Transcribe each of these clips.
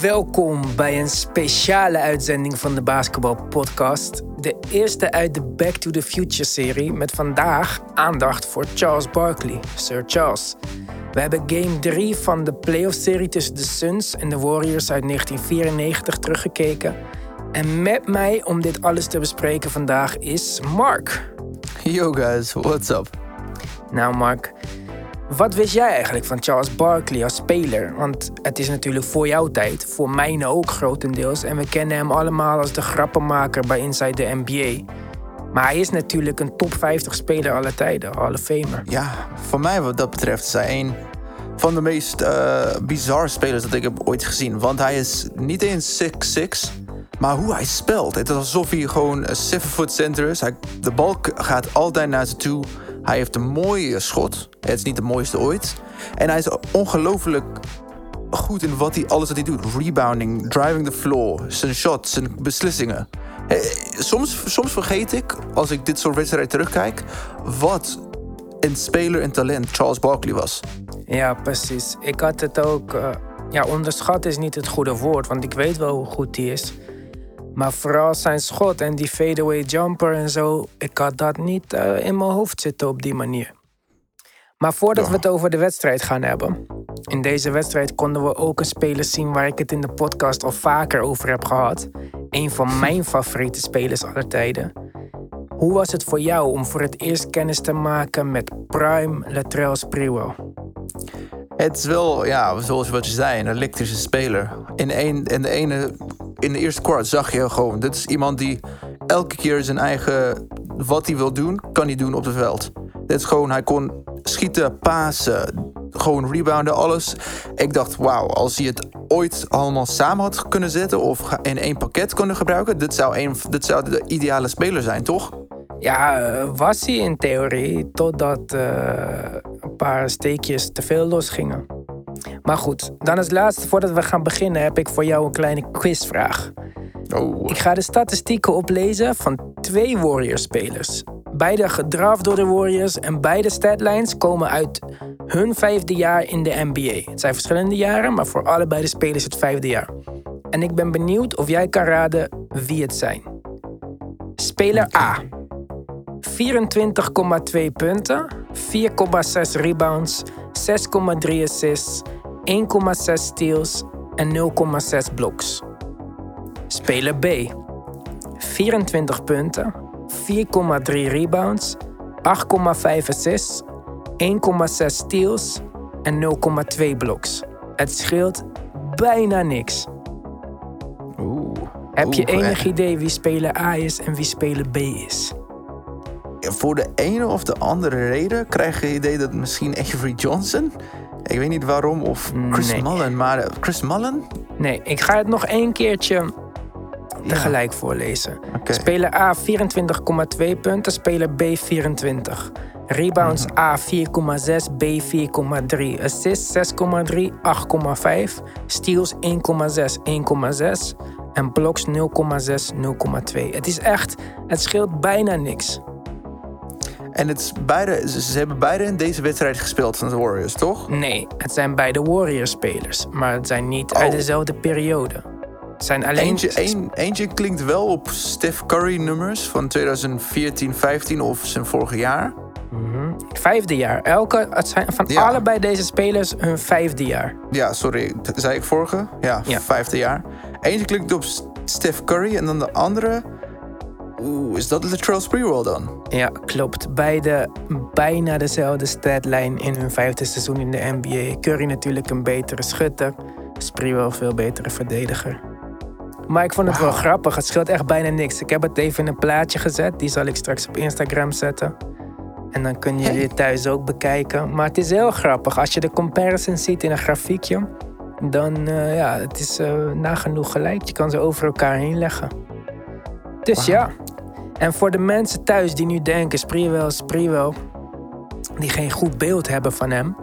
Welkom bij een speciale uitzending van de Basketball Podcast. De eerste uit de Back to the Future serie met vandaag aandacht voor Charles Barkley, Sir Charles. We hebben game 3 van de playoff-serie tussen de Suns en de Warriors uit 1994 teruggekeken. En met mij om dit alles te bespreken vandaag is Mark. Yo guys, what's up? Nou Mark, wat wist jij eigenlijk van Charles Barkley als speler? Want het is natuurlijk voor jouw tijd, voor mij ook grotendeels. En we kennen hem allemaal als de grappenmaker bij Inside the NBA. Maar hij is natuurlijk een top 50 speler aller tijden, Hall of Famer. Ja, voor mij wat dat betreft is hij een van de meest uh, bizarre spelers dat ik heb ooit gezien. Want hij is niet eens 6'6, maar hoe hij speelt. Het is alsof hij gewoon een 7-foot center is. Hij, de bal gaat altijd naar ze toe. Hij heeft een mooie schot. Het is niet de mooiste ooit. En hij is ongelooflijk goed in wat hij, alles wat hij doet. Rebounding, driving the floor, zijn shots, zijn beslissingen. Soms, soms vergeet ik, als ik dit soort wedstrijden terugkijk, wat een speler en talent Charles Barkley was. Ja, precies. Ik had het ook. Uh, ja, onderschat is niet het goede woord, want ik weet wel hoe goed hij is. Maar vooral zijn schot en die fadeaway jumper en zo, ik had dat niet uh, in mijn hoofd zitten op die manier. Maar voordat we het over de wedstrijd gaan hebben. In deze wedstrijd konden we ook een speler zien waar ik het in de podcast al vaker over heb gehad. Een van mijn favoriete spelers aller tijden. Hoe was het voor jou om voor het eerst kennis te maken met Prime Latrell Sprewell? Het is wel, ja, zoals wat je zei, een elektrische speler. In, een, in, de, ene, in de eerste kwart zag je gewoon, dit is iemand die elke keer zijn eigen, wat hij wil doen, kan hij doen op het veld. Dit is gewoon, hij kon schieten, pasen, gewoon rebounden, alles. Ik dacht, wauw, als hij het ooit allemaal samen had kunnen zetten of in één pakket kunnen gebruiken, dit zou, een, dit zou de ideale speler zijn, toch? Ja, eh, was hij in theorie, totdat uh, een paar steekjes te veel losgingen. Maar goed, dan als laatste, voordat we gaan beginnen, heb ik voor jou een kleine quizvraag. Oh. Ik ga de statistieken oplezen van twee Warriors-spelers. Beide gedraft door de Warriors en beide statlines komen uit hun vijfde jaar in de NBA. Het zijn verschillende jaren, maar voor allebei de spelers het vijfde jaar. En ik ben benieuwd of jij kan raden wie het zijn. Speler A. 24,2 punten, 4,6 rebounds, 6,3 assists, 1,6 steals en 0,6 blocks. Speler B. 24 punten, 4,3 rebounds, 8,5 assists, 1,6 steals en 0,2 blocks. Het scheelt bijna niks. Oeh. Heb je Oeh, enig eh, idee wie speler A is en wie speler B is? Voor de ene of de andere reden krijg je het idee dat misschien Avery Johnson. Ik weet niet waarom, of Chris Nee. Mullen, maar eh, Chris Mullen? Nee, ik ga het nog één keertje tegelijk voorlezen. Speler A 24,2 punten, speler B 24. Rebounds Mhm. A 4,6, B 4,3. Assists 6,3, 8,5. Steals 1,6, 1,6. En blocks 0,6, 0,2. Het is echt, het scheelt bijna niks. En het is beide, ze, ze hebben beide in deze wedstrijd gespeeld van de Warriors, toch? Nee, het zijn beide Warriors-spelers, maar het zijn niet uit Oh. dezelfde periode. Het zijn alleen. Eentje, een, eentje klinkt wel op Steph Curry nummers van 2014, 15 of zijn vorige jaar. Vijfde jaar. Elke, het zijn van Ja. allebei deze spelers hun vijfde jaar. Ja, sorry, zei ik vorige? Ja, Ja. vijfde jaar. Eentje klinkt op Steph Curry en dan de andere... Oeh, is dat Latrell Sprewell dan? Ja, klopt. Beide bijna dezelfde statlijn in hun vijfde seizoen in de NBA. Curry natuurlijk een betere schutter. Sprewell veel betere verdediger. Maar ik vond het wel grappig. Het scheelt echt bijna niks. Ik heb het even in een plaatje gezet. Die zal ik straks op Instagram zetten. En dan kun je Hey. dit thuis ook bekijken. Maar het is heel grappig. Als je de comparison ziet in een grafiekje... dan uh, ja, het is uh, nagenoeg gelijk. Je kan ze over elkaar heen leggen. Dus ja. En voor de mensen thuis die nu denken... Sprewell, Sprewell... die geen goed beeld hebben van hem...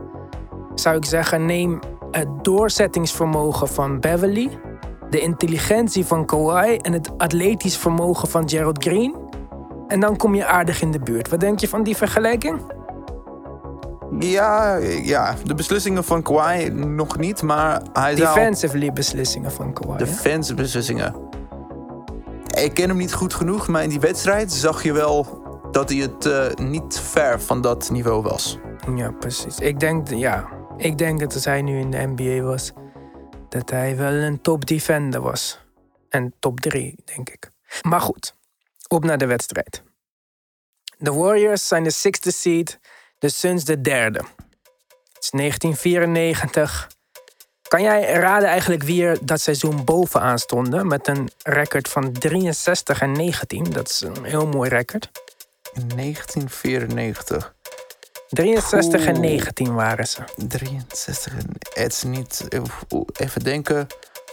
zou ik zeggen, neem het doorzettingsvermogen van Beverly... de intelligentie van Kawhi... en het atletisch vermogen van Gerald Green... en dan kom je aardig in de buurt. Wat denk je van die vergelijking? Ja, ja, de beslissingen van Kawhi nog niet, maar hij zou... Defensively beslissingen van Kawhi. Defensive beslissingen. Ik ken hem niet goed genoeg, maar in die wedstrijd zag je wel dat hij het eh, niet ver van dat niveau was. Ja, precies. Ik denk, ja, ik denk dat als hij nu in de NBA was, dat hij wel een top defender was. En top 3, denk ik. Maar goed, op naar de wedstrijd. De Warriors zijn de sixth seed, de Suns de derde. Het is 1994. Kan jij raden eigenlijk wie er dat seizoen bovenaan stonden met een record van 63 en 19? Dat is een heel mooi record. In 1994. 63 en Oeh. 19 waren ze. 63. en- Het is niet. Even denken.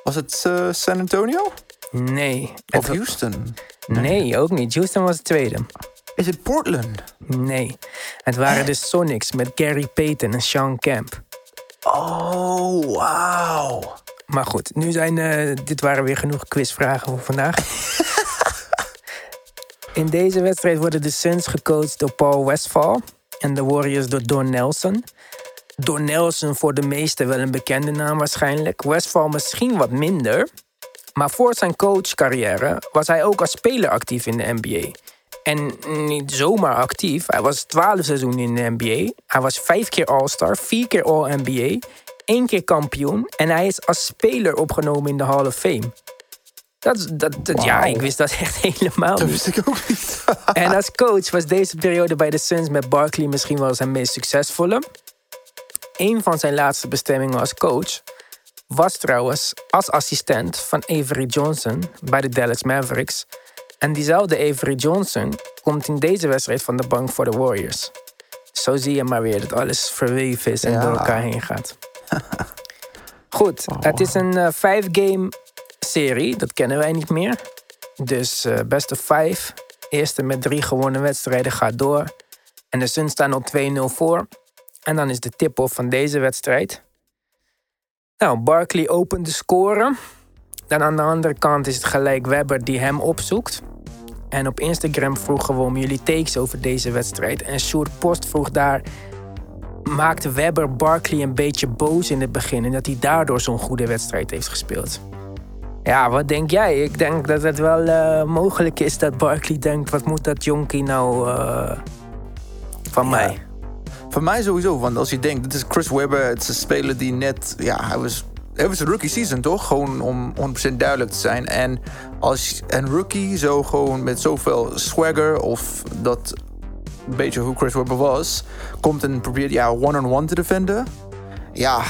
Was het eh, San Antonio? Nee. Of Het- Houston? Nee, ook niet. Houston was de tweede. Is het Portland? Nee. Het waren de Sonics met Gary Payton en Sean Kemp. Oh, wauw. Maar goed, nu zijn eh, dit waren weer genoeg quizvragen voor vandaag. In deze wedstrijd worden de Suns gecoacht door Paul Westphal en de Warriors door Don Nelson. Don Nelson voor de meesten wel een bekende naam waarschijnlijk. Westphal misschien wat minder. Maar voor zijn coachcarrière was hij ook als speler actief in de NBA. En niet zomaar actief. Hij was 12 seizoenen in de NBA. Hij was vijf keer All-Star, vier keer All-NBA, één keer kampioen. En hij is als speler opgenomen in de Hall of Fame. Dat, dat, dat- ja, ik wist dat echt helemaal Dat niet. wist ik ook niet. En als coach was deze periode bij de Suns met Barkley misschien wel zijn meest succesvolle. Een van zijn laatste bestemmingen als coach was trouwens als assistent van Avery Johnson bij de Dallas Mavericks. En diezelfde Avery Johnson komt in deze wedstrijd van de bank voor de Warriors. Zo zie je maar weer dat alles verweven is en Ja. door elkaar heen gaat. Goed, het is een eh, five-game serie. Dat kennen wij niet meer. Dus eh best of five. Eerste met drie gewonnen wedstrijden gaat door. En de Suns staan op 2-0 voor. En dan is de tip-off van deze wedstrijd. Nou, Barkley opent de score. Dan aan de andere kant is het gelijk Webber die hem opzoekt. En op Instagram vroegen we om jullie takes over deze wedstrijd. En Sjoerd Post vroeg daar... Maakte Webber Barkley een beetje boos in het begin... en dat hij daardoor zo'n goede wedstrijd heeft gespeeld? Ja, wat denk jij? Ik denk dat het wel eh, mogelijk is dat Barkley denkt... wat moet dat jonkie nou eh, van mij? Voor mij sowieso, want als je denkt, dit is Chris Webber, het is een speler die net, ja, hij was, het was een rookie season toch? Gewoon om 100% duidelijk te zijn. En als een rookie zo gewoon met zoveel swagger of dat een beetje hoe Chris Webber was, komt en probeert ja one-on-one te defenden. Ja,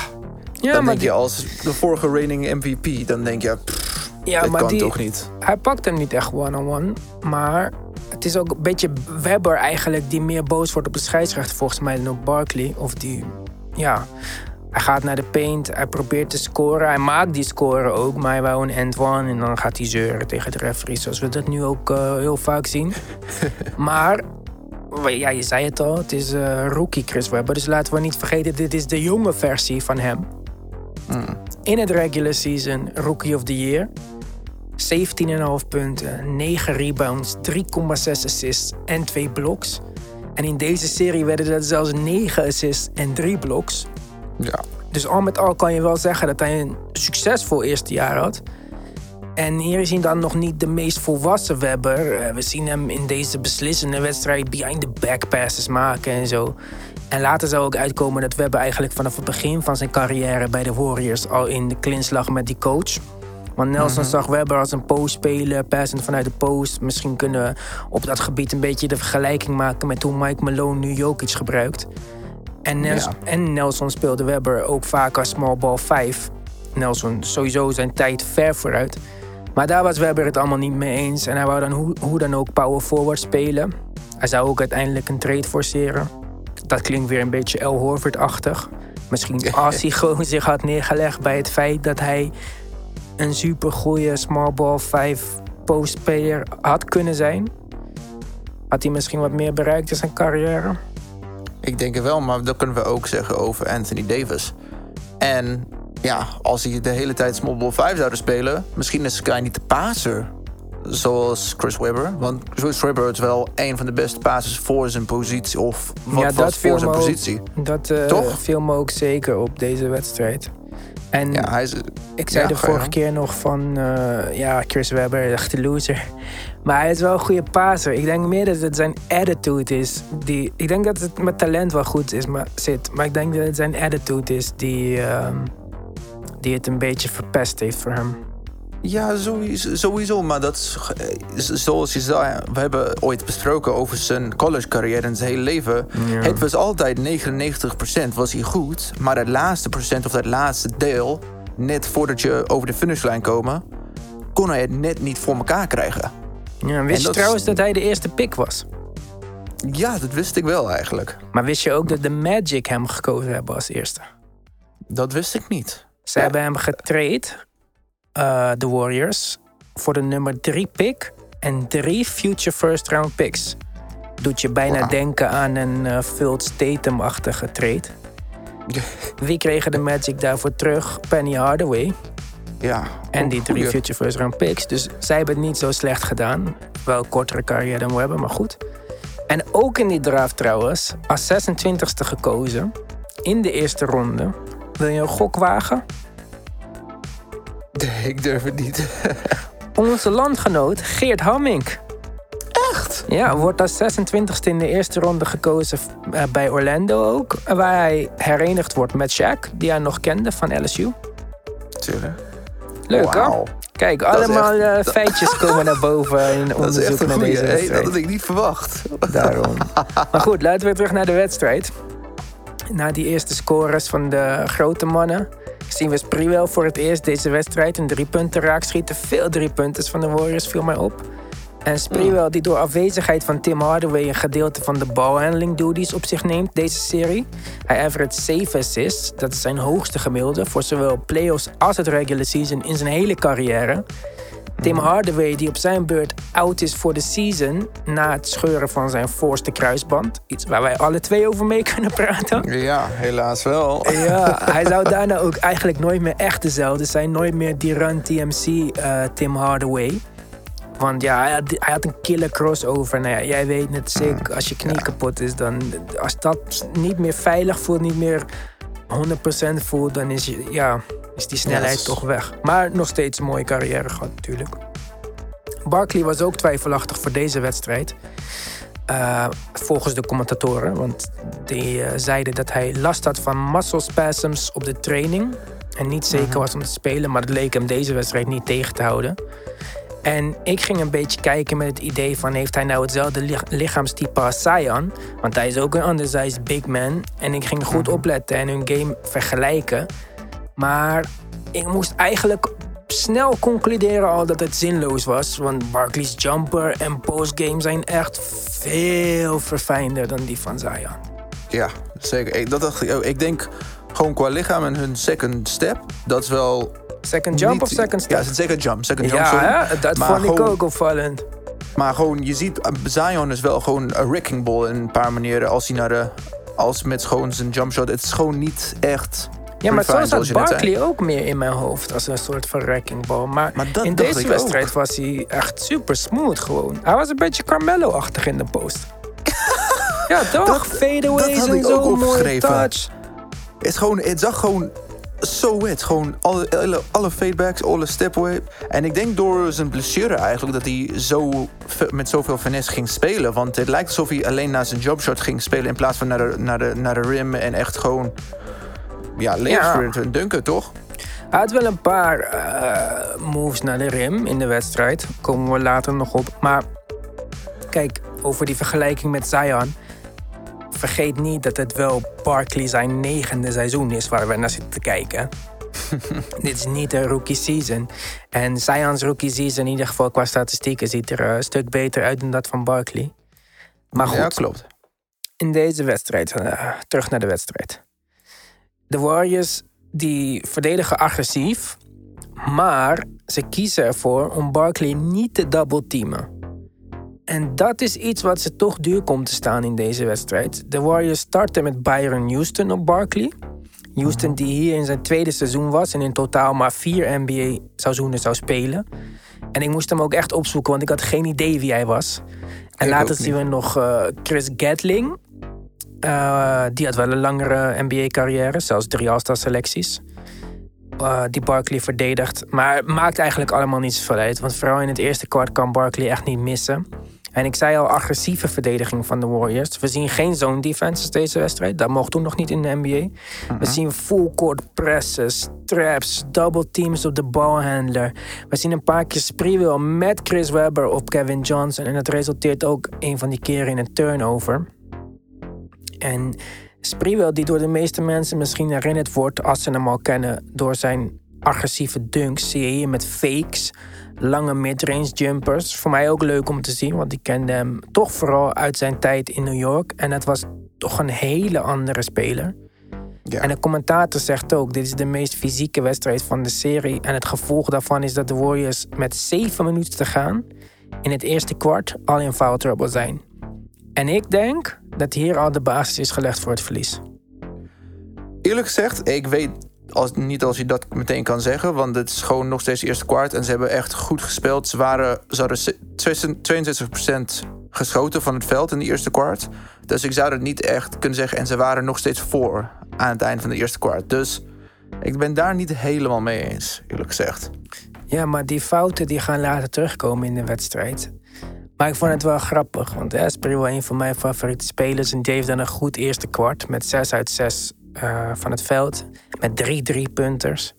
Ja, dan maar denk je als de vorige reigning MVP, dan denk je, pff, Ja, maar kan die- toch niet. Hij pakt hem niet echt one-on-one. Maar het is ook een beetje Webber eigenlijk die meer boos wordt op de scheidsrechter volgens mij dan op Barkley. Of die, ja, hij gaat naar de paint, hij probeert te scoren. Hij maakt die score ook, maar hij wou een end one. En dan gaat hij zeuren tegen de referee, zoals we dat nu ook eh, heel vaak zien. maar, ja, je zei het al, het is eh, rookie Chris Webber. Dus laten we niet vergeten, dit is de jonge versie van hem. In het regular season, rookie of the year. 17,5 punten, 9 rebounds, 3,6 assists en 2 blocks. En in deze serie werden dat zelfs 9 assists en 3 blocks. Ja. Dus al met al kan je wel zeggen dat hij een succesvol eerste jaar had. En hier zien dan nog niet de meest volwassen Webber. Eh, We zien hem in deze beslissende wedstrijd behind the back passes maken en zo. En later zou ook uitkomen dat Webber eigenlijk vanaf het begin van zijn carrière bij de Warriors al in de klins lag met die coach. Want Nelson zag Webber als een postspeler, passend vanuit de post. Misschien kunnen we op dat gebied een beetje de vergelijking maken met hoe Mike Malone nu Jokic gebruikt. En Ja. en Nelson speelde Webber ook vaak als small ball 5. Nelson sowieso zijn tijd ver vooruit. Maar daar was Webber het allemaal niet mee eens. En hij wou dan hoe, hoe dan ook power forward spelen. Hij zou ook uiteindelijk een trade forceren. Dat klinkt weer een beetje El Horford-achtig. Misschien als hij gewoon zich had neergelegd bij het feit dat hij een super goede small ball 5 postspeler had kunnen zijn. Had hij misschien wat meer bereikt in zijn carrière. Ik denk het wel, maar dat kunnen we ook zeggen over Anthony Davis. En ja, als hij de hele tijd small ball 5 zouden spelen, misschien is Sky niet de passer zoals Chris Webber. Want Chris Webber is wel een van de beste passes voor zijn positie. Of wat ja, dat voor zijn ook- positie. Dat eh, Toch? viel me ook zeker op deze wedstrijd. En Ja, hij is... ik zei ja, de vorige keer nog van... eh, ja, Chris Webber, echt de loser. Maar hij is wel een goede passer. Ik denk meer dat het zijn attitude is. Die, ik denk dat het met talent wel goed is, maar, zit. Maar ik denk dat het zijn attitude is die, ehm, die het een beetje verpest heeft voor hem. Ja, sowieso, sowieso. Maar dat is, eh, zoals je zei, we hebben ooit besproken over zijn college carrière en zijn hele leven. Ja. Het was altijd 99% was hij goed. Maar dat laatste procent of dat laatste deel, net voordat je over de finishlijn komen, kon hij het net niet voor elkaar krijgen. Ja, wist je is- trouwens dat hij de eerste pick was? Ja, dat wist ik wel eigenlijk. Maar wist je ook dat de Magic hem gekozen hebben als eerste? Dat wist ik niet. Ze Ja. hebben hem getrade, eh, de Warriors, voor de nummer drie pick en drie future first round picks. Doet je bijna denken aan een eh Phil Statham-achtige trade. Wie kregen de Magic daarvoor terug? Penny Hardaway Ja. en die drie future first round picks. Dus zij hebben het niet zo slecht gedaan. Wel kortere carrière dan we hebben, maar goed. En ook in die draft trouwens, als 26e gekozen, in de eerste ronde. Wil je een gok wagen? Nee, ik durf het niet. Onze landgenoot Geert Hamming. Echt? Ja, wordt als 26e in de eerste ronde gekozen eh, bij Orlando ook. Waar hij herenigd wordt met Shaq, die hij nog kende van LSU. Tuurlijk. Leuk? Wauw. Kijk, allemaal echt- eh, feitjes komen naar boven in onderzoek naar deze Hey, dat wedstrijd. had ik niet verwacht. Daarom. Maar goed, laten we weer terug naar de wedstrijd. Na die eerste scores van de grote mannen... zien we Sprewell voor het eerst deze wedstrijd een driepunten raak schieten. Veel driepunters van de Warriors viel mij op. En Sprewell die door afwezigheid van Tim Hardaway... een gedeelte van de balhandling duties op zich neemt deze serie. Hij average 7 assists. Dat is zijn hoogste gemiddelde... voor zowel playoffs als het regular season in zijn hele carrière. Tim Hardaway, die op zijn beurt oud is voor de season... na het scheuren van zijn voorste kruisband. Iets waar wij alle twee over mee kunnen praten. Ja, helaas wel. Ja, hij zou daarna ook eigenlijk nooit meer echt dezelfde zijn. Nooit meer die run TMC eh, Tim Hardaway. Want ja, hij had, hij had een killer crossover. Nou ja, jij weet net sick, als je knie kapot is... dan als dat niet meer veilig voelt, niet meer 100% voelt... dan is, je, ja, is die snelheid Yes. toch weg. Maar nog steeds een mooie carrière gehad natuurlijk. Barkley was ook twijfelachtig voor deze wedstrijd. Eh, volgens de commentatoren. Want die eh, zeiden dat hij last had van muscle spasms op de training. En niet zeker was om te spelen. Maar dat leek hem deze wedstrijd niet tegen te houden. En ik ging een beetje kijken met het idee van... heeft hij nou hetzelfde lich- lichaamstype als Zion? Want hij is ook een undersized big man. En ik ging goed opletten en hun game vergelijken. Maar ik moest eigenlijk snel concluderen al dat het zinloos was. Want Barkley's jumper en postgame zijn echt veel verfijnder dan die van Zion. Ja, zeker. Ik, dat dacht ik ook. Ik denk gewoon qua lichaam en hun second step, dat is wel... Second jump niet- of second Ja, step? het is second jump. Second jump, Ja, hè? dat Maar vond ik ook opvallend. Maar gewoon, je ziet, uh, Zion is wel gewoon een wrecking ball in een paar manieren. Als hij naar de... Als met gewoon zijn jumpshot. Het is gewoon niet echt... Ja, maar zo zat. Barkley ook meer in mijn hoofd als een soort van wrecking ball. Maar, Maar dat in deze wedstrijd ook. was hij echt super smooth gewoon. Hij was een beetje Carmelo-achtig in de post. ja, toch? dat Fadeaways had en zo, ook mooie touch. Het, is gewoon, het zag gewoon zo wit. Gewoon alle, alle, alle fadebacks, alle stepway. En ik denk door zijn blessure eigenlijk dat hij zo, met zoveel finesse ging spelen. Want het lijkt alsof hij alleen naar zijn jumpshot ging spelen... in plaats van naar de, naar de, naar de rim en echt gewoon... Ja, leeg Ja. dunken, toch? Hij had wel een paar eh, moves naar de rim in de wedstrijd. Komen we later nog op. Maar kijk, over die vergelijking met Zion. Vergeet niet dat het wel Barkley zijn negende seizoen is waar we naar zitten te kijken. Dit is niet een rookie season. En Zion's rookie season, in ieder geval qua statistieken, ziet er eh, een stuk beter uit dan dat van Barkley. Maar goed, Ja, klopt. in deze wedstrijd, eh, terug naar de wedstrijd. De Warriors die verdedigen agressief, maar ze kiezen ervoor om Barkley niet te double teamen. En dat is iets wat ze toch duur komt te staan in deze wedstrijd. De Warriors starten met Byron Houston op Barkley. Houston die hier in zijn tweede seizoen was en in totaal maar vier NBA-seizoenen zou spelen. En ik moest hem ook echt opzoeken, want ik had geen idee wie hij was. En Ik later zien we nog eh, Chris Gatling. Eh, die had wel een langere NBA-carrière, zelfs drie All-Star selecties. Eh, die Barkley verdedigt. Maar het maakt eigenlijk allemaal niet zoveel uit. Want vooral in het eerste kwart kan Barkley echt niet missen. En ik zei al, agressieve verdediging van de Warriors. We zien geen zone defenses deze wedstrijd. Dat mocht toen nog niet in de NBA. We zien full court presses, traps, double teams op de balhandler. We zien een paar keer Sprewell met Chris Webber op Kevin Johnson. En dat resulteert ook een van die keren in een turnover. En Sprewell, die door de meeste mensen misschien herinnerd wordt... als ze hem al kennen door zijn agressieve dunks... zie je met fakes, lange midrange jumpers. Voor mij ook leuk om te zien, want ik kende hem toch vooral uit zijn tijd in New York. En het was toch een hele andere speler. Ja. En de commentator zegt ook: dit is de meest fysieke wedstrijd van de serie. En het gevolg daarvan is dat de Warriors met zeven minuten te gaan in het eerste kwart al in foul trouble zijn. En ik denk dat hier al de basis is gelegd voor het verlies. Eerlijk gezegd, ik weet als, niet als je dat meteen kan zeggen. Want het is gewoon nog steeds eerste kwart. En ze hebben echt goed gespeeld. Ze, waren, ze hadden se- 62% geschoten van het veld in de eerste kwart. Dus ik zou dat niet echt kunnen zeggen. En ze waren nog steeds voor aan het eind van de eerste kwart. Dus ik ben daar niet helemaal mee eens, eerlijk gezegd. Ja, maar die fouten die gaan later terugkomen in de wedstrijd. Maar ik vond het wel grappig, want Esper is wel een van mijn favoriete spelers. En die heeft dan een goed eerste kwart met 6 uit 6 eh, van het veld. Met drie drie-punters.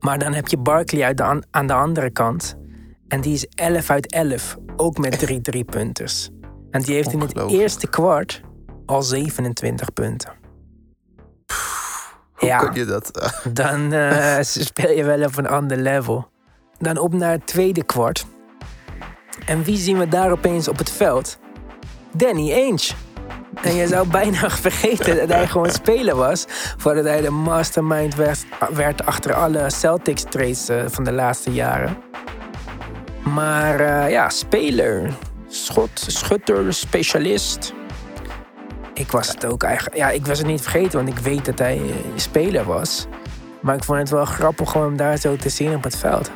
Maar dan heb je Barkley uit de an- aan de andere kant. En die is 11 uit 11, ook met drie drie-punters. En die heeft in het eerste kwart al 27 punten. Hoe Ja. kun je dat? dan eh, speel je wel op een ander level. Dan op naar het tweede kwart. En wie zien we daar opeens op het veld? Danny Ainge. En je zou bijna vergeten dat hij gewoon speler was... voordat hij de mastermind werd, achter alle Celtics trades eh, van de laatste jaren. Maar eh, ja, speler, schot, schutter, specialist... Ik was het ook eigenlijk. Ja, ik was het niet vergeten, want ik weet dat hij eh, speler was. Maar ik vond het wel grappig om hem daar zo te zien op het veld.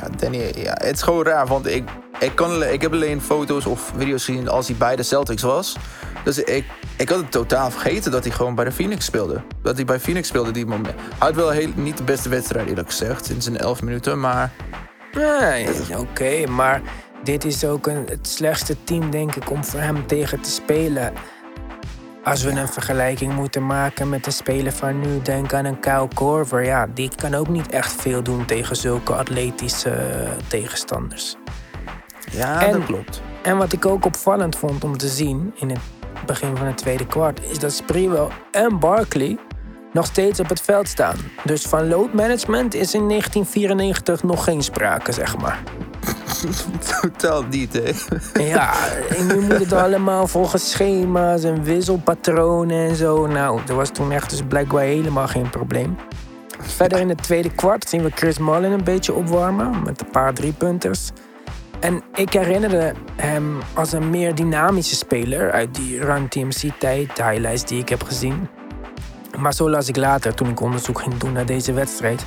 Ja, Danny, ja, het is gewoon raar, want ik, ik, kan, ik heb alleen foto's of video's gezien als hij bij de Celtics was. Dus ik, ik had het totaal vergeten dat hij gewoon bij de Phoenix speelde. Dat hij bij Phoenix speelde die moment. Hij had wel heel, niet de beste wedstrijd eerlijk gezegd, in zijn 11 minuten, maar oké, maar dit is ook een, het slechtste team, denk ik, om voor hem tegen te spelen. Als we een vergelijking moeten maken met de speler van nu, denk aan een Kyle Korver. Ja, die kan ook niet echt veel doen tegen zulke atletische eh, tegenstanders. ja, En- dat klopt. En wat ik ook opvallend vond om te zien in het begin van het tweede kwart, is dat Sprewell en Barkley nog steeds op het veld staan. Dus van load management is in 1994 nog geen sprake, zeg maar. Totaal niet, hè. Ja, en nu moet het allemaal volgens schema's en wisselpatronen en zo. Nou, er was toen echt dus blijkbaar helemaal geen probleem. Verder in het tweede kwart zien we Chris Mullen een beetje opwarmen met een paar driepunters. En ik herinnerde hem als een meer dynamische speler uit die Run TMC-tijd, highlights die ik heb gezien. Maar zo las ik later, toen ik onderzoek ging doen naar deze wedstrijd.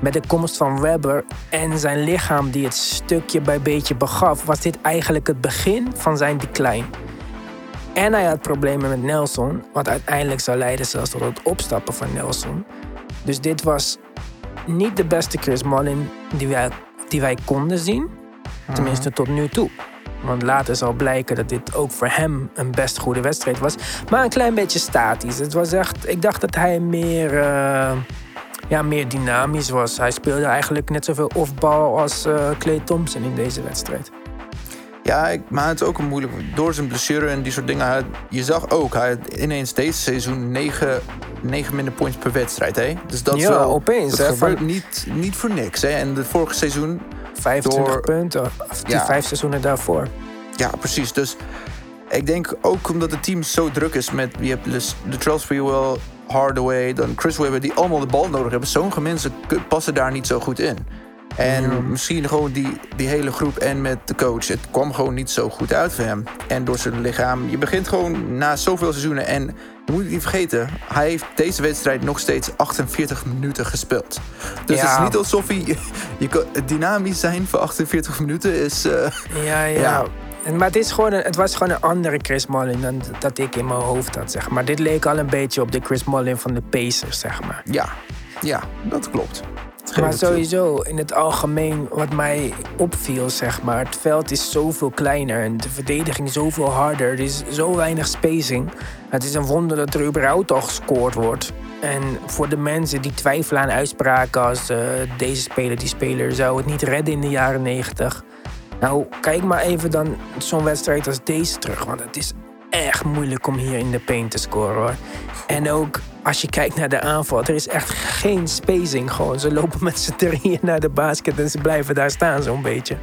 Met de komst van Webber en zijn lichaam die het stukje bij beetje begaf, was dit eigenlijk het begin van zijn decline. En hij had problemen met Nelson, wat uiteindelijk zou leiden zelfs tot het opstappen van Nelson. Dus dit was niet de beste Chris Mullin die wij, die wij konden zien. Tenminste tot nu toe. Want later zal blijken dat dit ook voor hem een best goede wedstrijd was. Maar een klein beetje statisch. Het was echt, ik dacht dat hij meer, eh, ja, meer dynamisch was. Hij speelde eigenlijk net zoveel offbal als eh Clay Thompson in deze wedstrijd. Ja, maar het is ook een moeilijk. Door zijn blessure en die soort dingen. hij- je zag ook, hij had ineens deze seizoen 9, 9 minder points per wedstrijd. Hè? Dus dat Ja, wel, opeens, Dat hè, gebeurt van- niet, niet voor niks. Hè? En het vorige seizoen 25 Door- punten, of die Ja. vijf seizoenen daarvoor. Ja, precies. Dus ik denk ook omdat het team zo druk is met... Je hebt de Charles Freewell, Hardaway, dan Chris Webber... die allemaal de bal nodig hebben. Sommige mensen passen daar niet zo goed in. En misschien gewoon die, die hele groep en met de coach. Het kwam gewoon niet zo goed uit voor hem. En door zijn lichaam. Je begint gewoon na zoveel seizoenen... en je moet niet vergeten, hij heeft deze wedstrijd nog steeds 48 minuten gespeeld. Dus het is niet alsof hij je dynamisch zijn voor 48 minuten is. Uh, ja, ja, ja. Maar het, is gewoon een, het was gewoon een andere Chris Mullin dan dat ik in mijn hoofd had, zeg maar. Dit leek al een beetje op de Chris Mullin van de Pacers, zeg maar. Ja, ja, dat klopt. Maar sowieso, in het algemeen, wat mij opviel, zeg maar, het veld is zoveel kleiner en de verdediging zoveel harder. Er is zo weinig spacing. Het is een wonder dat er überhaupt al gescoord wordt. En voor de mensen die twijfelen aan uitspraken als uh, deze speler, die speler zou het niet redden in de jaren 90. Nou, kijk maar even dan zo'n wedstrijd als deze terug. Want het is echt moeilijk om hier in de paint te scoren hoor. En ook als je kijkt naar de aanval, er is echt geen spacing. Gewoon, ze lopen met z'n drieën naar de basket en ze blijven daar staan zo'n beetje.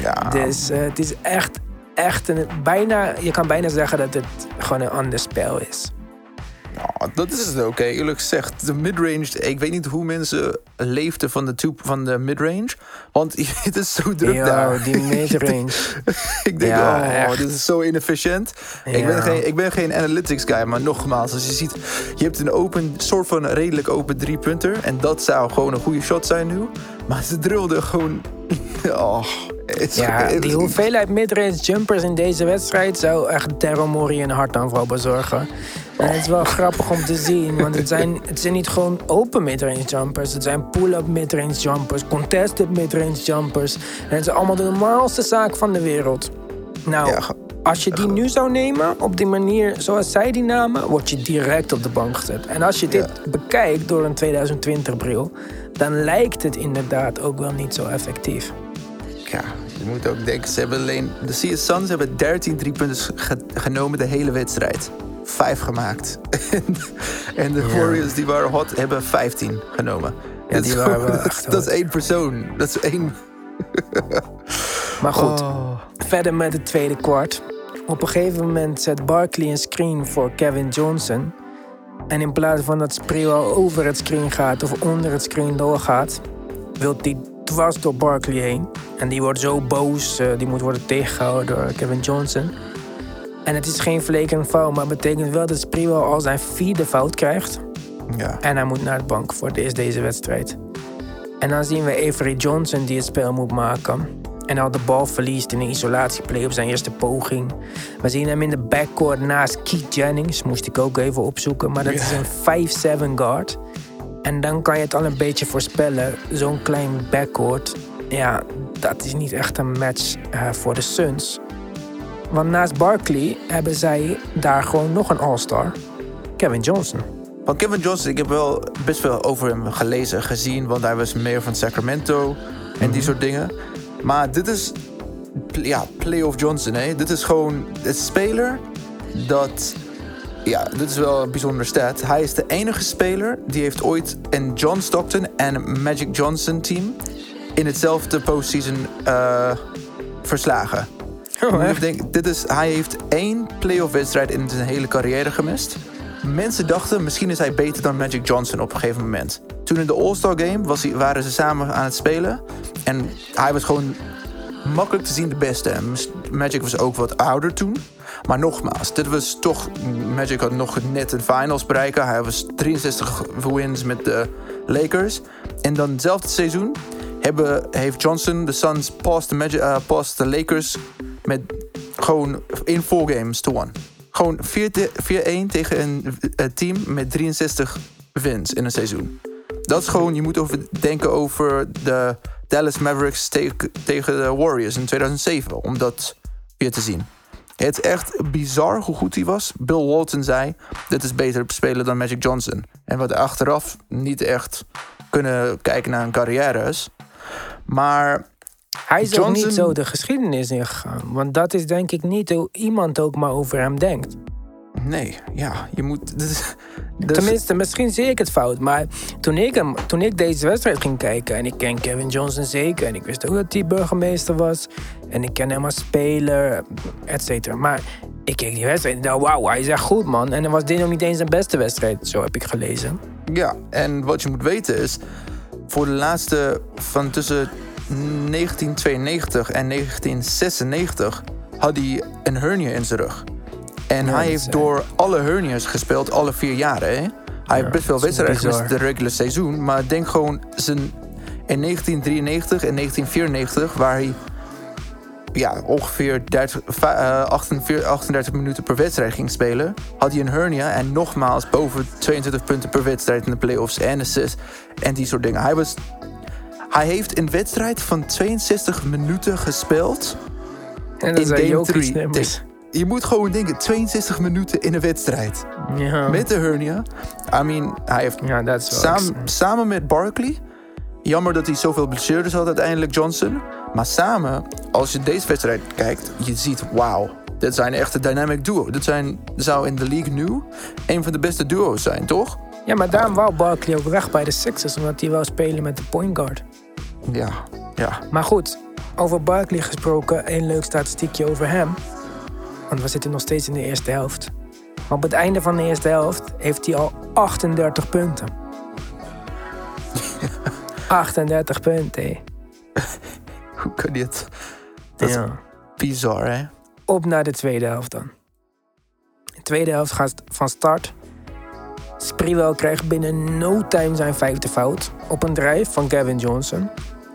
Ja. Dus uh, het is echt, echt een, bijna, je kan bijna zeggen dat het gewoon een ander spel is. Ja, dat is het ook. Okay. Eerlijk gezegd, de midrange. Ik weet niet hoe mensen leefden van de, tube, van de midrange. Want het is zo druk daar. die midrange. ik denk, oh, dit is zo inefficiënt. Ik, ben geen, ik ben geen analytics guy, maar nogmaals, als je ziet, je hebt een open, soort van redelijk open drie punter. En dat zou gewoon een goede shot zijn nu. Maar ze drilden gewoon. Oh, ja, die hoeveelheid midrange jumpers in deze wedstrijd zou echt Daryl Morey een hartaanval bezorgen. En het is wel grappig om te zien, want het zijn, het zijn niet gewoon open midrange jumpers. Het zijn pull-up midrange jumpers, contested midrange jumpers. En het is allemaal de normaalste zaak van de wereld. Nou, als je die nu zou nemen, op die manier zoals zij die namen, word je direct op de bank gezet. En als je dit bekijkt door een 2020-bril, dan lijkt het inderdaad ook wel niet zo effectief. Ja, je moet ook denken, ze hebben alleen. De CS Suns hebben 13 driepunters genomen de hele wedstrijd vijf gemaakt. en de Warriors die waren hot, hebben 15 genomen. Ja, die waren dat, dat is één persoon. Dat is één. maar goed, oh. verder met het tweede kwart. Op een gegeven moment zet Barkley een screen voor Kevin Johnson. En in plaats van dat Sprewell over het screen gaat of onder het screen doorgaat, wil hij dwars door Barkley heen. En die wordt zo boos, uh, die moet worden tegengehouden door Kevin Johnson. En het is geen verleken fout, maar het betekent wel dat Sprewell al zijn vierde fout krijgt. Ja. En hij moet naar de bank voor deze wedstrijd. En dan zien we Avery Johnson die het spel moet maken. En al de bal verliest in een isolatieplay op zijn eerste poging. We zien hem in de backcourt naast Keith Jennings. Moest ik ook even opzoeken. Maar dat is een 5-7 guard. En dan kan je het al een beetje voorspellen. Zo'n klein backcourt. Ja, dat is niet echt een match uh, voor de Suns. Want naast Barkley hebben zij daar gewoon nog een All-Star. Kevin Johnson. Van Kevin Johnson, ik heb wel best veel over hem gelezen, gezien. Want hij was meer van Sacramento en die mhm. soort dingen. Maar dit is, ja, playoff Johnson. Hè? Dit is gewoon een speler dat ja, dit is wel een bijzonder stat. Hij is de enige speler die heeft ooit een John Stockton en Magic Johnson team in hetzelfde postseason uh, verslagen. Oh, ik denk, dit is, hij heeft één playoff wedstrijd in zijn hele carrière gemist. Mensen dachten, misschien is hij beter dan Magic Johnson op een gegeven moment. Toen in de All-Star Game was hij, waren ze samen aan het spelen. En hij was gewoon makkelijk te zien de beste. Magic was ook wat ouder toen. Maar nogmaals, dit was toch... Magic had nog net een finals bereiken. Hij was 63 wins met de Lakers. En dan hetzelfde seizoen hebben, heeft Johnson de Suns past de, de Lakers met gewoon in four games to one. Gewoon 4-1 tegen een, team met 63 wins in een seizoen. Dat is gewoon, je moet over denken over de Dallas Mavericks tegen de Warriors in 2007. Om dat weer te zien. Het is echt bizar hoe goed hij was. Bill Walton zei: Dit is beter spelen dan Magic Johnson. En wat achteraf niet echt kunnen kijken naar een carrière Maar hij is ook niet zo de geschiedenis ingegaan. Want dat is denk ik niet hoe iemand ook maar over hem denkt. Nee, ja, je moet. Dus, Tenminste, misschien zie ik het fout. Maar toen ik, hem, toen ik deze wedstrijd ging kijken. en ik ken Kevin Johnson zeker. en ik wist ook dat hij burgemeester was. en ik ken hem als speler, et cetera. Maar ik keek die wedstrijd en dacht: wauw, hij is echt goed, man. En dan was dit nog niet eens zijn beste wedstrijd, zo heb ik gelezen. Ja, en wat je moet weten is. voor de laatste van tussen 1992 en 1996 had hij een hernia in zijn rug. En hij heeft is, door alle hernias gespeeld, alle vier jaren. Hè? Hij heeft best veel wedstrijden gemist de regular seizoen. Maar denk gewoon zijn, in 1993 en 1994, waar hij ja, ongeveer 30, va- eh, 48, 38 minuten per wedstrijd ging spelen, had hij een hernia en nogmaals boven 22 punten per wedstrijd in de playoffs en assists en die soort dingen. Hij, was, hij heeft een wedstrijd van 62 minuten gespeeld. En dat in zijn game Jokic 3. Je moet gewoon denken, 62 minuten in een wedstrijd. Ja. Met de hernia. I mean, hij heeft ja, samen, samen met Barkley. Jammer dat hij zoveel blessures had uiteindelijk, Johnson. Maar samen, als je deze wedstrijd kijkt, je ziet, wauw. Dit zijn echt een dynamic duo. Dit zijn, zou in de league nu een van de beste duo's zijn, toch? Ja, maar daarom wou Barkley ook weg bij de Sixers, omdat hij wou spelen met de point guard. Ja, ja. Maar goed, over Barkley gesproken, één leuk statistiekje over hem. Want we zitten nog steeds in de eerste helft. Maar op het einde van de eerste helft heeft hij al 38 punten. 38 punten, hé. Hoe kan dit? Dat is Ja. bizar, hè? Op naar de tweede helft dan. De tweede helft gaat van start. Sprewell krijgt binnen no time zijn vijfde fout. Op een drijf van Gavin Johnson.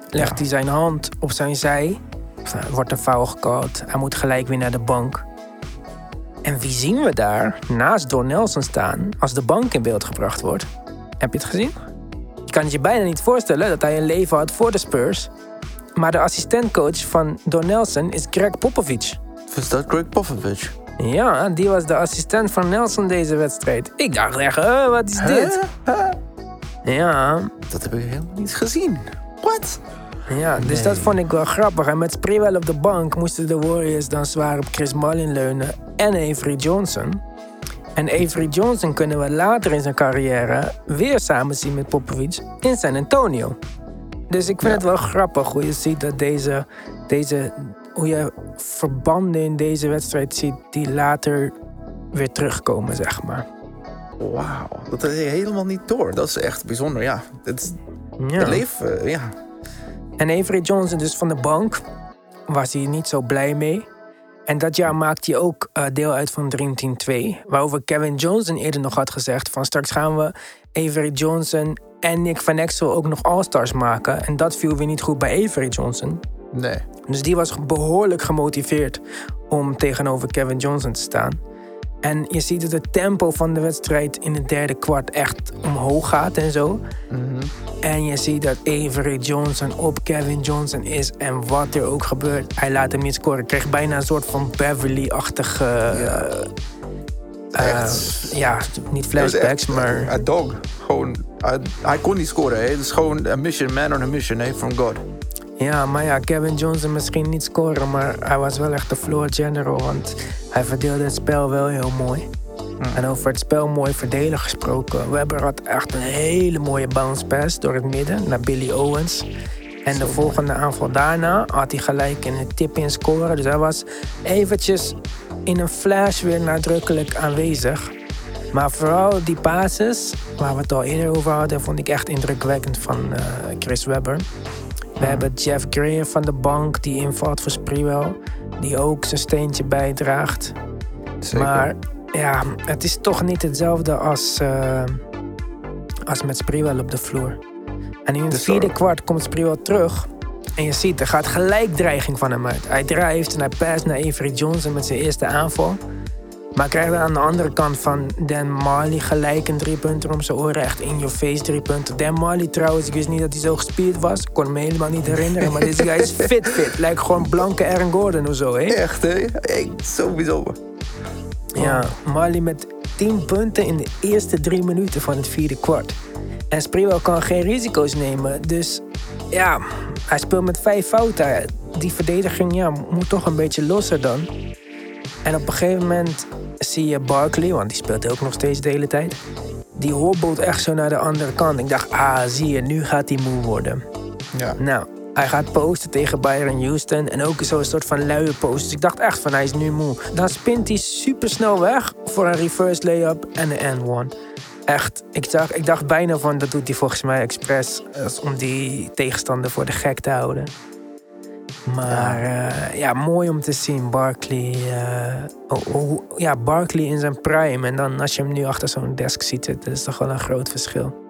Legt Ja. hij zijn hand op zijn zij. Wordt een foul gecallt. Hij moet gelijk weer naar de bank. En wie zien we daar naast Don Nelson staan als de bank in beeld gebracht wordt? Heb je het gezien? Je kan het je bijna niet voorstellen dat hij een leven had voor de Spurs. Maar de assistentcoach van Don Nelson is Greg Popovich. Was dat Greg Popovich? Ja, die was de assistent van Nelson deze wedstrijd. Ik dacht echt, wat is dit? Ja, Dat heb ik helemaal niet gezien. What? Ja, dus dat vond ik wel grappig. En met Sprewell op de bank moesten de Warriors dan zwaar op Chris Mullin leunen en Avery Johnson. En Avery Johnson kunnen we later in zijn carrière weer samen zien met Popovich in San Antonio. Dus ik vind het wel grappig hoe je ziet dat deze, deze, hoe je verbanden in deze wedstrijd ziet die later weer terugkomen, zeg maar. Wauw, dat ik helemaal niet door. Dat is echt bijzonder, ja. Het, is- Ja. het leven, ja. En Avery Johnson dus van de bank was hij niet zo blij mee. En dat jaar maakte hij ook eh, deel uit van Dream Team 2. Waarover Kevin Johnson eerder nog had gezegd... van straks gaan we Avery Johnson en Nick Van Exel ook nog All-Stars maken. En dat viel weer niet goed bij Avery Johnson. Nee. Dus die was behoorlijk gemotiveerd om tegenover Kevin Johnson te staan. En je ziet dat het tempo van de wedstrijd in het derde kwart echt omhoog gaat en zo. En je ziet dat Avery Johnson op Kevin Johnson is. En wat er ook gebeurt, hij laat hem niet scoren. Kreeg bijna een soort van Beverly-achtige... eh, eh, ja, niet flashbacks, echt maar... Een dog. Gewoon, hij, kon niet scoren, hè. Het is gewoon een mission, man on a mission, hè, from God. Ja, maar ja, Kevin Johnson misschien niet scoren, maar hij was wel echt de floor general. Want hij verdeelde het spel wel heel mooi. En over het spel mooi verdelen gesproken. Webber had echt een hele mooie bounce pass door het midden naar Billy Owens. En de volgende aanval daarna had hij gelijk in een tip in scoren. Dus hij was eventjes in een flash weer nadrukkelijk aanwezig. Maar vooral die passes, waar we het al eerder over hadden, vond ik echt indrukwekkend van eh, Chris Webber. We hebben Jeff Greer van de bank die invalt voor Sprewell. Die ook zijn steentje bijdraagt. Zeker. Maar ja, het is toch niet hetzelfde als, eh, als met Sprewell op de vloer. En in het Dus vierde kwart komt Sprewell terug. En je ziet, er gaat gelijk dreiging van hem uit. Hij drijft en hij past naar Avery Johnson met zijn eerste aanval. Maar krijgt aan de andere kant van Dan Marley gelijk een driepunter om zijn oren. Echt in your face driepunter. Dan Marley trouwens, ik wist niet dat hij zo gespierd was. Ik kon me helemaal niet herinneren. Maar deze guy is fit fit. Lijkt gewoon blanke Aaron Gordon of zo, hè? Echt, hè? Hey, sowieso. Ja, Marley met 10 punten in de eerste drie minuten van het vierde kwart. En Sprewell kan geen risico's nemen. Dus ja, hij speelt met vijf fouten. Die verdediging ja, moet toch een beetje losser dan. En op een gegeven moment zie je Barkley, want die speelt ook nog steeds de hele tijd. Die hobbelt echt zo naar de andere kant. Ik dacht, ah, zie je, nu gaat hij moe worden. Ja. Nou, hij gaat posten tegen Byron Houston. En ook zo'n soort van luie post. Dus ik dacht echt van hij is nu moe. Dan spint hij super snel weg voor een reverse layup en een N1. Echt, ik dacht, ik dacht bijna van dat doet hij volgens mij expres. eh, Om die tegenstander voor de gek te houden. Maar ja. ja. mooi om te zien. Barkley. Oh, oh, ja, Barkley in zijn prime. En dan als je hem nu achter zo'n desk ziet dat is toch wel een groot verschil.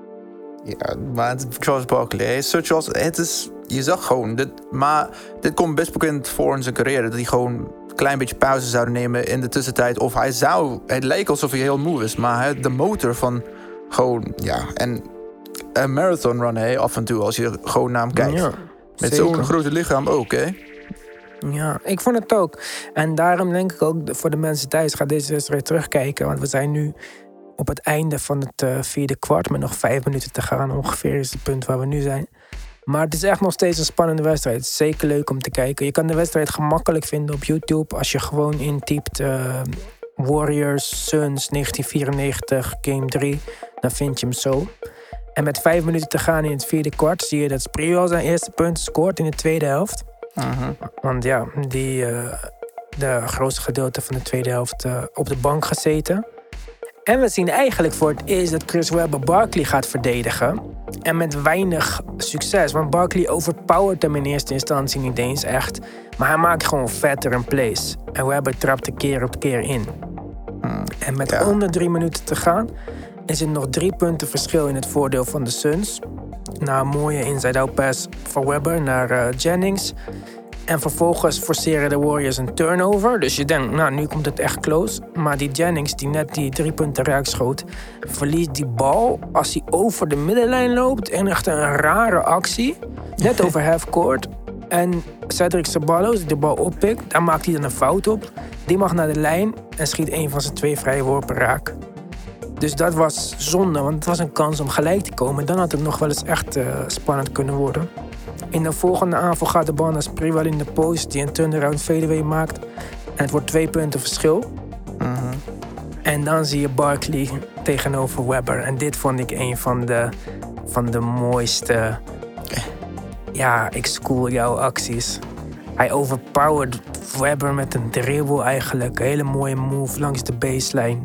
Ja, maar Charles Barkley, zoals het is, je zag gewoon, dit, maar dit komt best bekend voor in zijn carrière, dat hij gewoon een klein beetje pauze zou nemen in de tussentijd. Of hij zou, het leek alsof hij heel moe is, maar de motor van gewoon, ja, en een marathon run hè, af en toe als je gewoon naar hem kijkt. Ja, Met zo'n grote lichaam ook, hè? Ja, ik vond het ook. En daarom denk ik ook voor de mensen thuis, ga deze wedstrijd terugkijken. Want we zijn nu op het einde van het uh, vierde kwart, met nog vijf minuten te gaan ongeveer, is het punt waar we nu zijn. Maar het is echt nog steeds een spannende wedstrijd. Zeker leuk om te kijken. Je kan de wedstrijd gemakkelijk vinden op YouTube als je gewoon intypt uh, Warriors Suns 1994 Game 3. Dan vind je hem zo. En met vijf minuten te gaan in het vierde kwart zie je dat al zijn eerste punten scoort in de tweede helft. Mhm. Want ja, die uh, de grootste gedeelte van de tweede helft op de bank gezeten. En we zien eigenlijk voor het eerst dat Chris Webber Barkley gaat verdedigen. En met weinig succes, want Barkley overpowert hem in eerste instantie niet eens echt. Maar hij maakt gewoon vetter plays. En Webber trapt keer op keer in. Hmm, en met onder drie minuten te gaan, is het nog drie punten verschil in het voordeel van de Suns. Na een mooie inside-out pass van Webber naar uh, Jennings. En vervolgens forceren de Warriors een turnover. Dus je denkt, nou, nu komt het echt close. Maar die Jennings, die net die drie punten raak schoot... verliest die bal als hij over de middenlijn loopt. En echt een rare actie. Net over half court. En Cedric Saballos, die de bal oppikt, daar maakt hij dan een fout op. Die mag naar de lijn en schiet een van zijn twee vrije worpen raak. Dus dat was zonde, want het was een kans om gelijk te komen. Dan had het nog wel eens echt uh, spannend kunnen worden. In de volgende aanval gaat de bal naar in de post, die een turnaround fadeaway maakt. En het wordt twee punten verschil. Mhm. En dan zie je Barkley tegenover Webber. En dit vond ik een van de, van de mooiste. Ja, ik school jouw acties. Hij overpowered Webber met een dribble eigenlijk. Een hele mooie move langs de baseline.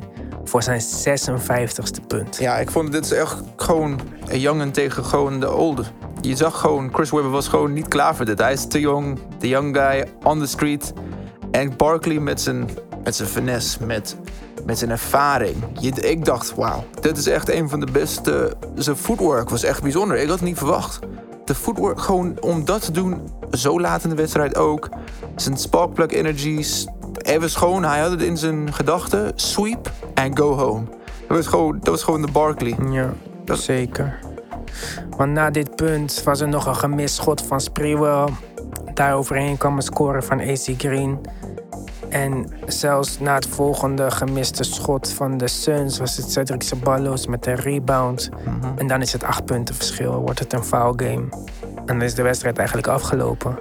Voor zijn 56ste punt. Ja, ik vond dit echt gewoon jongen tegen gewoon de olde je zag gewoon, Chris Webber was gewoon niet klaar voor dit. Hij is te jong, de young guy, on the street. En Barkley met zijn, met zijn finesse, met, met zijn ervaring. Je, ik dacht, wauw, dit is echt een van de beste... Zijn footwork was echt bijzonder. Ik had het niet verwacht. De footwork, gewoon om dat te doen, zo laat in de wedstrijd ook. Zijn sparkplug energies. Even schoon, hij had het in zijn gedachten. Sweep and go home. Dat was gewoon, dat was gewoon de Barkley. Ja, dat, zeker. Want na dit punt was er nog een gemist schot van Sprewell. Daaroverheen kwam een score van AC Green. En zelfs na het volgende gemiste schot van de Suns was het Cedric Sabalos met een rebound. Mhm. En dan is het acht punten verschil, wordt het een foul game. En dan is de wedstrijd eigenlijk afgelopen.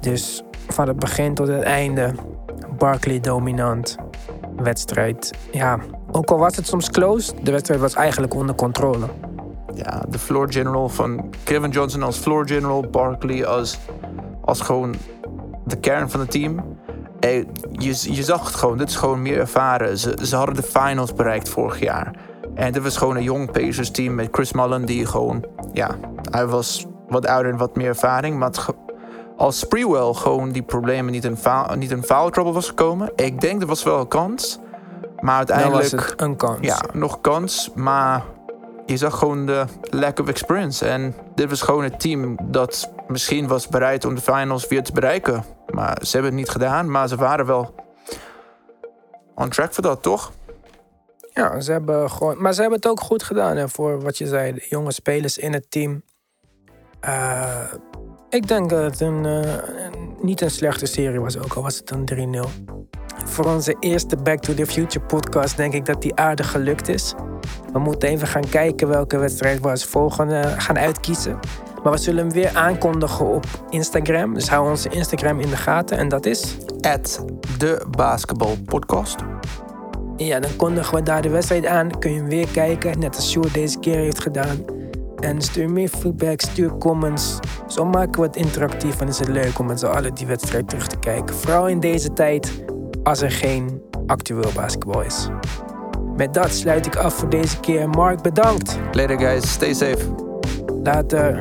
Dus van het begin tot het einde, Barkley dominant. Wedstrijd, ja, ook al was het soms close, de wedstrijd was eigenlijk onder controle ja, de floor general van Kevin Johnson als floor general, Barkley als, als gewoon de kern van het team. je, je zag het gewoon, dit is gewoon meer ervaren. Ze, ze hadden de finals bereikt vorig jaar. En dit was gewoon een jong Pacers team met Chris Mullen die gewoon, ja, hij was wat ouder en wat meer ervaring. Maar als Spreewell gewoon die problemen niet in, foul, niet in foul trouble was gekomen, ik denk dat was wel een kans. Maar uiteindelijk. was het een kans. Ja, nog kans. Maar je zag gewoon de lack of experience. En dit was gewoon het team dat misschien was bereid om de finals weer te bereiken. Maar ze hebben het niet gedaan, maar ze waren wel on track voor dat, toch? Ja, ze hebben gewoon. Maar ze hebben het ook goed gedaan. En voor wat je zei, de jonge spelers in het team. Uh, ik denk dat het een, uh, niet een slechte serie was, ook al was het een 3-0 voor onze eerste Back to the Future podcast denk ik dat die aardig gelukt is. We moeten even gaan kijken welke wedstrijd we als volgende gaan uitkiezen. Maar we zullen hem weer aankondigen op Instagram. Dus hou onze Instagram in de gaten. En dat is... At de basketbalpodcast. Ja, dan kondigen we daar de wedstrijd aan. Kun je hem weer kijken, net als Sjoerd deze keer heeft gedaan. En stuur meer feedback, stuur comments. Zo maken we het interactief en is het leuk om met z'n allen die wedstrijd terug te kijken. Vooral in deze tijd als er geen actueel basketbal is. Met dat sluit ik af voor deze keer. Mark, bedankt. Later guys, stay safe. Later.